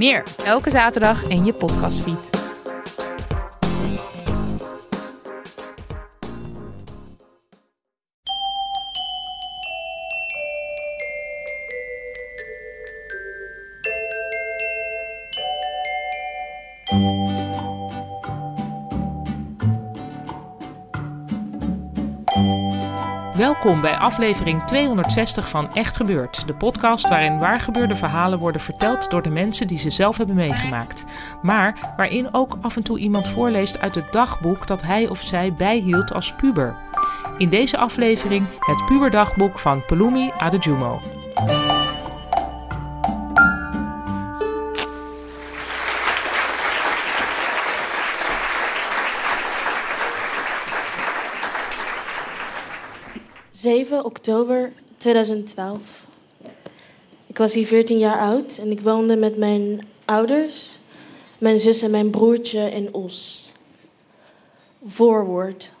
meer. Elke zaterdag in je podcastfeed. Welkom bij aflevering 260 van Echt Gebeurd, de podcast waarin waargebeurde verhalen worden verteld door de mensen die ze zelf hebben meegemaakt. Maar waarin ook af en toe iemand voorleest uit het dagboek dat hij of zij bijhield als puber. In deze aflevering het puberdagboek van Pelumi Adejumo. ...7 oktober 2012. Ik was hier 14 jaar oud en ik woonde met mijn ouders, mijn zus en mijn broertje in Os. Voorwoord.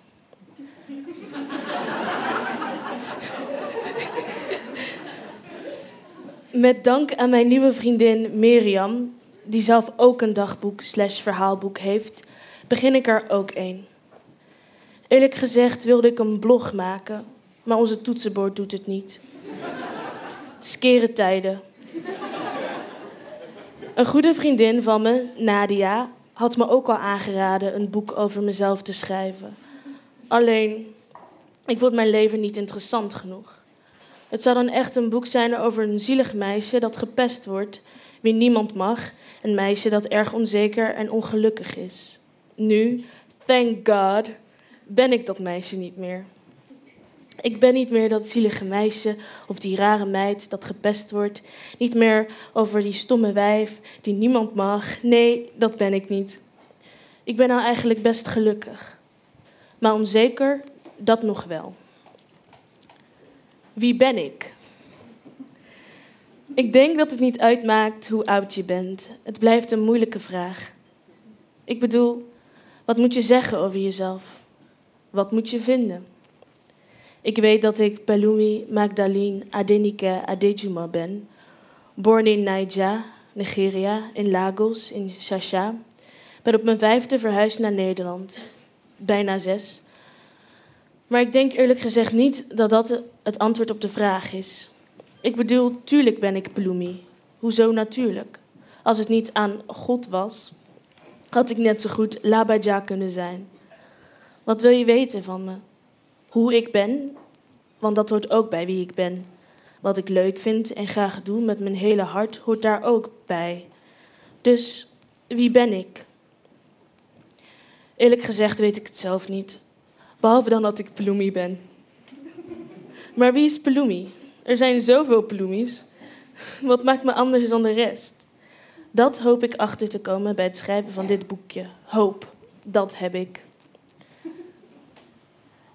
Met dank aan mijn nieuwe vriendin Miriam, die zelf ook een dagboek slash verhaalboek heeft, begin ik er ook een. Eerlijk gezegd wilde ik een blog maken, maar onze toetsenbord doet het niet. Skere tijden. Een goede vriendin van me, Nadia, had me ook al aangeraden een boek over mezelf te schrijven. Alleen, ik vond mijn leven niet interessant genoeg. Het zou dan echt een boek zijn over een zielig meisje dat gepest wordt, wie niemand mag, een meisje dat erg onzeker en ongelukkig is. Nu, thank God, ben ik dat meisje niet meer. Ik ben niet meer dat zielige meisje of die rare meid dat gepest wordt. Niet meer over die stomme wijf die niemand mag. Nee, dat ben ik niet. Ik ben nou eigenlijk best gelukkig. Maar onzeker, dat nog wel. Wie ben ik? Ik denk dat het niet uitmaakt hoe oud je bent. Het blijft een moeilijke vraag. Ik bedoel, wat moet je zeggen over jezelf? Wat moet je vinden? Ik weet dat ik Pelumi Magdalene Adenike Adejuma ben. Born in Naija, Nigeria, in Lagos, in Shasha. Ben op mijn vijfde verhuisd naar Nederland. Bijna zes. Maar ik denk eerlijk gezegd niet dat dat het antwoord op de vraag is. Ik bedoel, tuurlijk ben ik Pelumi. Hoezo natuurlijk? Als het niet aan God was, had ik net zo goed Labaja kunnen zijn. Wat wil je weten van me? Hoe ik ben, want dat hoort ook bij wie ik ben. Wat ik leuk vind en graag doe met mijn hele hart hoort daar ook bij. Dus wie ben ik? Eerlijk gezegd weet ik het zelf niet. Behalve dan dat ik Pelumi ben. Maar wie is Pelumi? Er zijn zoveel Pelumis. Wat maakt me anders dan de rest? Dat hoop ik achter te komen bij het schrijven van dit boekje. Hoop, dat heb ik.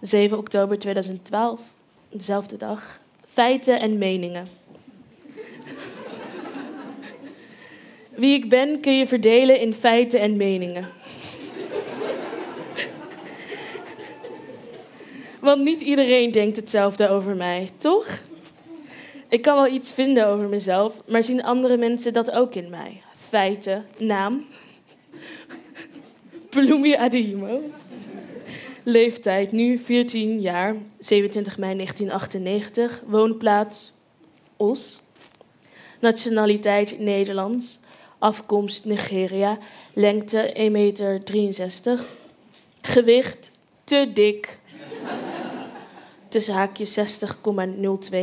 7 oktober 2012, dezelfde dag. Feiten en meningen. Wie ik ben kun je verdelen in feiten en meningen. Want niet iedereen denkt hetzelfde over mij, toch? Ik kan wel iets vinden over mezelf, maar zien andere mensen dat ook in mij? Feiten, naam. Adeimo. Leeftijd nu 14 jaar, 27 mei 1998. Woonplaats Os. Nationaliteit Nederlands. Afkomst Nigeria. Lengte 1,63 meter. Gewicht te dik. Tussen haakjes 60,02.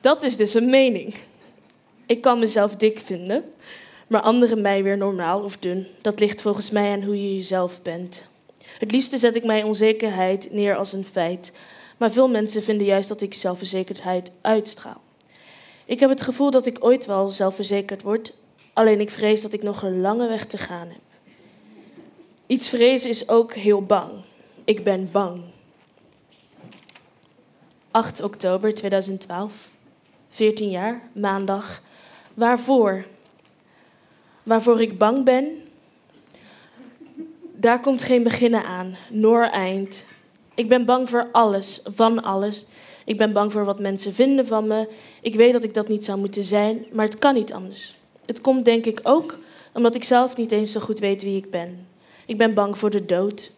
Dat is dus een mening. Ik kan mezelf dik vinden, maar anderen mij weer normaal of dun. Dat ligt volgens mij aan hoe je jezelf bent. Het liefste zet ik mijn onzekerheid neer als een feit, maar veel mensen vinden juist dat ik zelfverzekerdheid uitstraal. Ik heb het gevoel dat ik ooit wel zelfverzekerd word, Alleen ik vrees dat ik nog een lange weg te gaan heb. Iets vrezen is ook heel bang. Ik ben bang. 8 oktober 2012, 14 jaar, maandag. Waarvoor? Waarvoor ik bang ben? Daar komt geen beginnen aan, nor eind. Ik ben bang voor alles, van alles. Ik ben bang voor wat mensen vinden van me. Ik weet dat ik dat niet zou moeten zijn, maar het kan niet anders. Het komt denk ik ook omdat ik zelf niet eens zo goed weet wie ik ben. Ik ben bang voor de dood.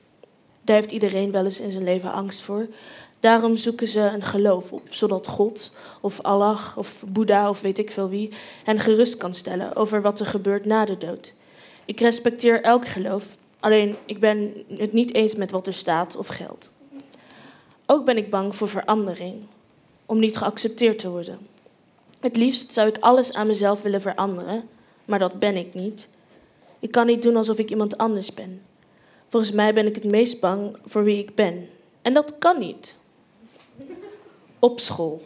Daar heeft iedereen wel eens in zijn leven angst voor. Daarom zoeken ze een geloof op, zodat God of Allah of Boeddha of weet ik veel wie hen gerust kan stellen over wat er gebeurt na de dood. Ik respecteer elk geloof, alleen ik ben het niet eens met wat er staat of geldt. Ook ben ik bang voor verandering, om niet geaccepteerd te worden. Het liefst zou ik alles aan mezelf willen veranderen, maar dat ben ik niet. Ik kan niet doen alsof ik iemand anders ben. Volgens mij ben ik het meest bang voor wie ik ben. En dat kan niet. Op school.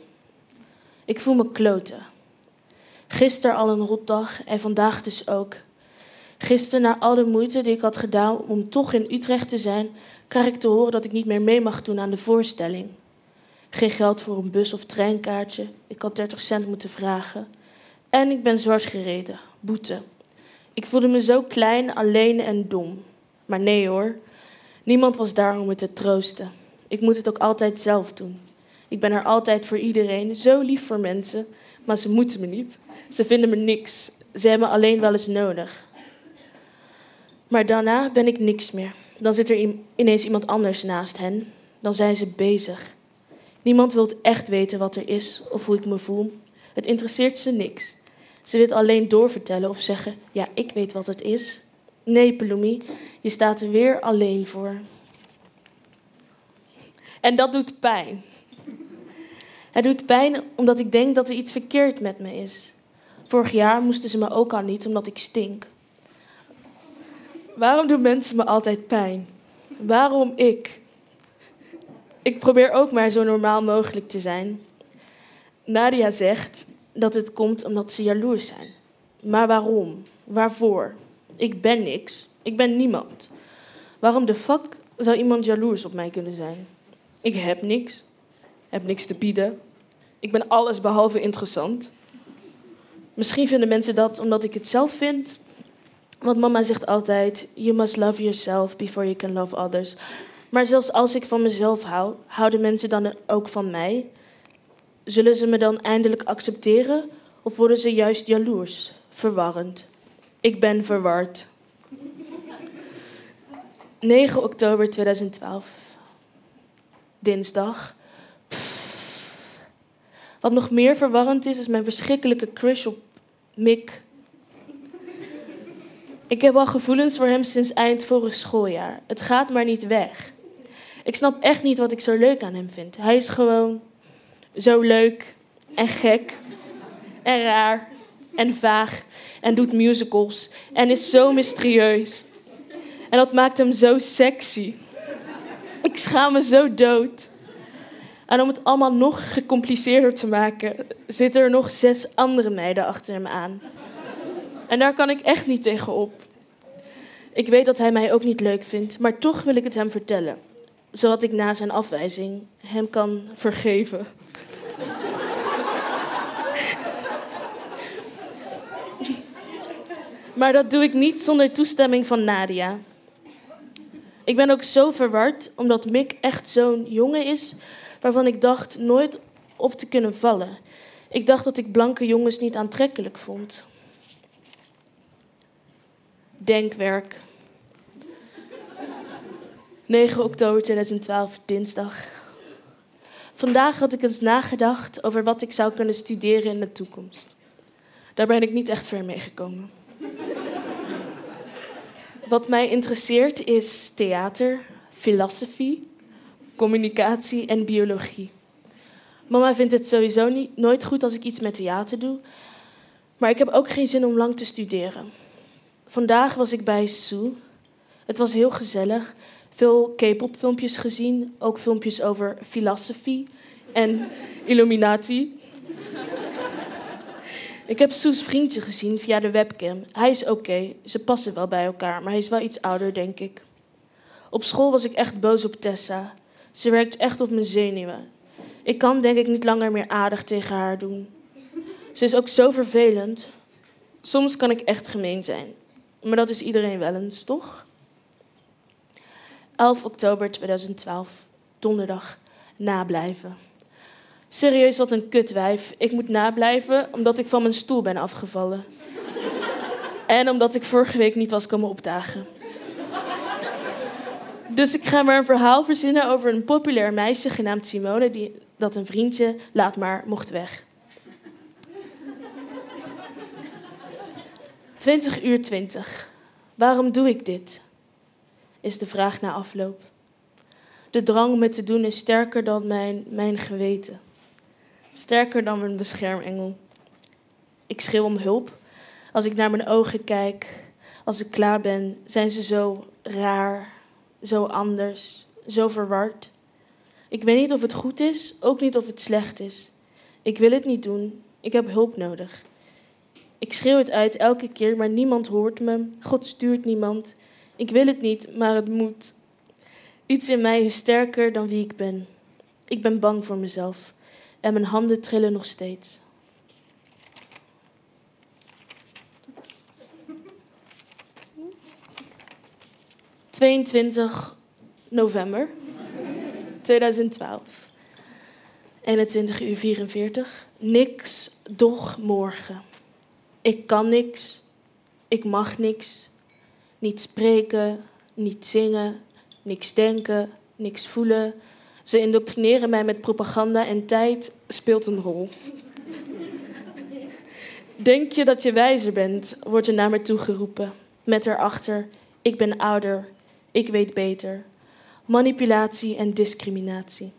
Ik voel me kloten. Gisteren al een rotdag en vandaag dus ook. Gisteren, na al de moeite die ik had gedaan om toch in Utrecht te zijn, krijg ik te horen dat ik niet meer mee mag doen aan de voorstelling. Geen geld voor een bus- of treinkaartje. Ik had 30 cent moeten vragen. En ik ben zwart gereden. Boete. Ik voelde me zo klein, alleen en dom. Maar nee hoor. Niemand was daar om me te troosten. Ik moet het ook altijd zelf doen. Ik ben er altijd voor iedereen, zo lief voor mensen, maar ze moeten me niet. Ze vinden me niks. Ze hebben me alleen wel eens nodig. Maar daarna ben ik niks meer. Dan zit er ineens iemand anders naast hen. Dan zijn ze bezig. Niemand wil echt weten wat er is of hoe ik me voel. Het interesseert ze niks. Ze wil alleen doorvertellen of zeggen: Ja, ik weet wat het is. Nee, Pelumi, je staat er weer alleen voor. En dat doet pijn. Het doet pijn omdat ik denk dat er iets verkeerd met me is. Vorig jaar moesten ze me ook al niet omdat ik stink. Waarom doen mensen me altijd pijn? Waarom ik? Ik probeer ook maar zo normaal mogelijk te zijn. Nadia zegt dat het komt omdat ze jaloers zijn. Maar waarom? Waarvoor? Ik ben niks. Ik ben niemand. Waarom de fuck zou iemand jaloers op mij kunnen zijn? Ik heb niks. Heb niks te bieden. Ik ben alles behalve interessant. Misschien vinden mensen dat omdat ik het zelf vind. Want mama zegt altijd: You must love yourself before you can love others. Maar zelfs als ik van mezelf hou, houden mensen dan ook van mij? Zullen ze me dan eindelijk accepteren of worden ze juist jaloers, verwarrend? Ik ben verward. 9 oktober 2012. Dinsdag. Wat nog meer verwarrend is, is mijn verschrikkelijke crush op Mick. Ik heb al gevoelens voor hem sinds eind vorig schooljaar. Het gaat maar niet weg. Ik snap echt niet wat ik zo leuk aan hem vind. Hij is gewoon zo leuk en gek en raar en vaag en doet musicals en is zo mysterieus. En dat maakt hem zo sexy. Ik schaam me zo dood. En om het allemaal nog gecompliceerder te maken, zitten er nog zes andere meiden achter hem aan. En daar kan ik echt niet tegen op. Ik weet dat hij mij ook niet leuk vindt, maar toch wil ik het hem vertellen. Zodat ik na zijn afwijzing hem kan vergeven. maar dat doe ik niet zonder toestemming van Nadia. Ik ben ook zo verward omdat Mick echt zo'n jongen is waarvan ik dacht nooit op te kunnen vallen. Ik dacht dat ik blanke jongens niet aantrekkelijk vond. Denkwerk. 9 oktober 2012, dinsdag. Vandaag had ik eens nagedacht over wat ik zou kunnen studeren in de toekomst. Daar ben ik niet echt ver mee gekomen. Wat mij interesseert is theater, filosofie, communicatie en biologie. Mama vindt het sowieso niet, nooit goed als ik iets met theater doe, maar ik heb ook geen zin om lang te studeren. Vandaag was ik bij Sue. Het was heel gezellig. Veel K-pop filmpjes gezien, ook filmpjes over filosofie en Illuminati. Ik heb Soes vriendje gezien via de webcam. Hij is oké, ze passen wel bij elkaar, maar hij is wel iets ouder, denk ik. Op school was ik echt boos op Tessa. Ze werkt echt op mijn zenuwen. Ik kan denk ik niet langer meer aardig tegen haar doen. Ze is ook zo vervelend. Soms kan ik echt gemeen zijn. Maar dat is iedereen wel eens, toch? 11 oktober 2012, donderdag, nablijven. Serieus, wat een kutwijf. Ik moet nablijven omdat ik van mijn stoel ben afgevallen. en omdat ik vorige week niet was komen opdagen. Dus ik ga maar een verhaal verzinnen over een populair meisje genaamd Simone, die, dat een vriendje, laat maar, mocht weg. 20 uur 20. Waarom doe ik dit? Is de vraag na afloop. De drang het te doen is sterker dan mijn, mijn geweten. Sterker dan mijn beschermengel. Ik schreeuw om hulp. Als ik naar mijn ogen kijk, als ik klaar ben, zijn ze zo raar, zo anders, zo verward. Ik weet niet of het goed is, ook niet of het slecht is. Ik wil het niet doen. Ik heb hulp nodig. Ik schreeuw het uit elke keer, maar niemand hoort me. God stuurt niemand. Ik wil het niet, maar het moet. Iets in mij is sterker dan wie ik ben. Ik ben bang voor mezelf en mijn handen trillen nog steeds. ...22 november 2012. 21 uur 44. Niks, doch morgen. Ik kan niks. Ik mag niks. Niet spreken, niet zingen, niks denken, niks voelen. Ze indoctrineren mij met propaganda en tijd speelt een rol. Denk je dat je wijzer bent, wordt er naar me toe geroepen. Met erachter, ik ben ouder, ik weet beter. Manipulatie en discriminatie.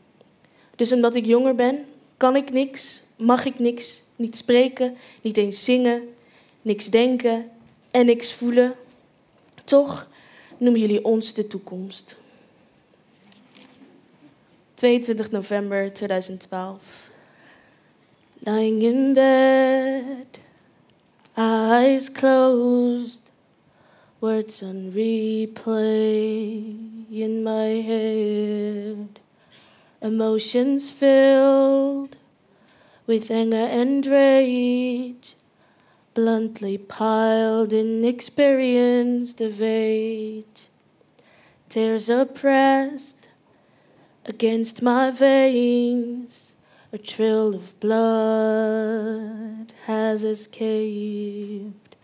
Dus omdat ik jonger ben, kan ik niks, mag ik niks, niet spreken, niet eens zingen, niks denken en niks voelen. Toch noemen jullie ons de toekomst. 22 november 2012. Lying in bed, eyes closed, words on replay in my head, emotions filled with anger and rage, bluntly piled inexperienced of age, tears oppressed Against my veins, a trail of blood has escaped.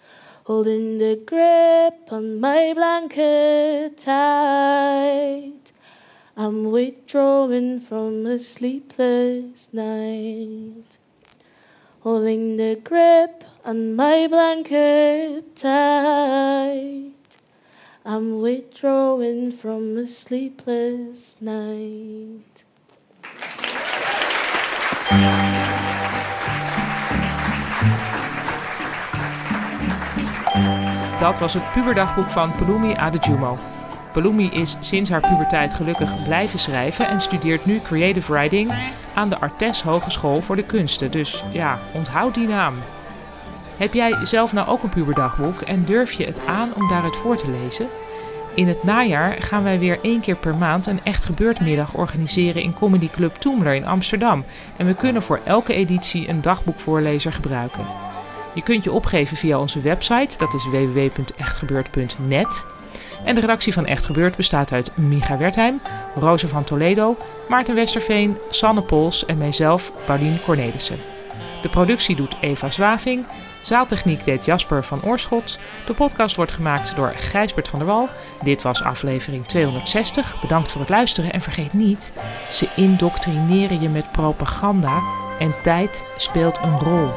Holding the grip on my blanket tight, I'm withdrawing from a sleepless night. Holding the grip on my blanket tight. I'm withdrawing from a sleepless night. Dat was het puberdagboek van Palumi Adejumo. Palumi is sinds haar puberteit gelukkig blijven schrijven en studeert nu creative writing aan de Artes Hogeschool voor de Kunsten. Dus ja, onthoud die naam. Heb jij zelf nou ook een puberdagboek en durf je het aan om daaruit voor te lezen? In het najaar gaan wij weer één keer per maand een echt gebeurtmiddag organiseren in Comedy Club Toemler in Amsterdam. En we kunnen voor elke editie een dagboekvoorlezer gebruiken. Je kunt je opgeven via onze website, dat is www.echtgebeurd.net. En de redactie van Echt Gebeurd bestaat uit Micha Wertheim, Roze van Toledo, Maarten Westerveen, Sanne Pols en mijzelf, Paulien Cornelissen. De productie doet Eva Zwaving, Zaaltechniek deed Jasper van Oorschot. De podcast wordt gemaakt door Gijsbert van der Wal. Dit was aflevering 260. Bedankt voor het luisteren en vergeet niet, ze indoctrineren je met propaganda en tijd speelt een rol.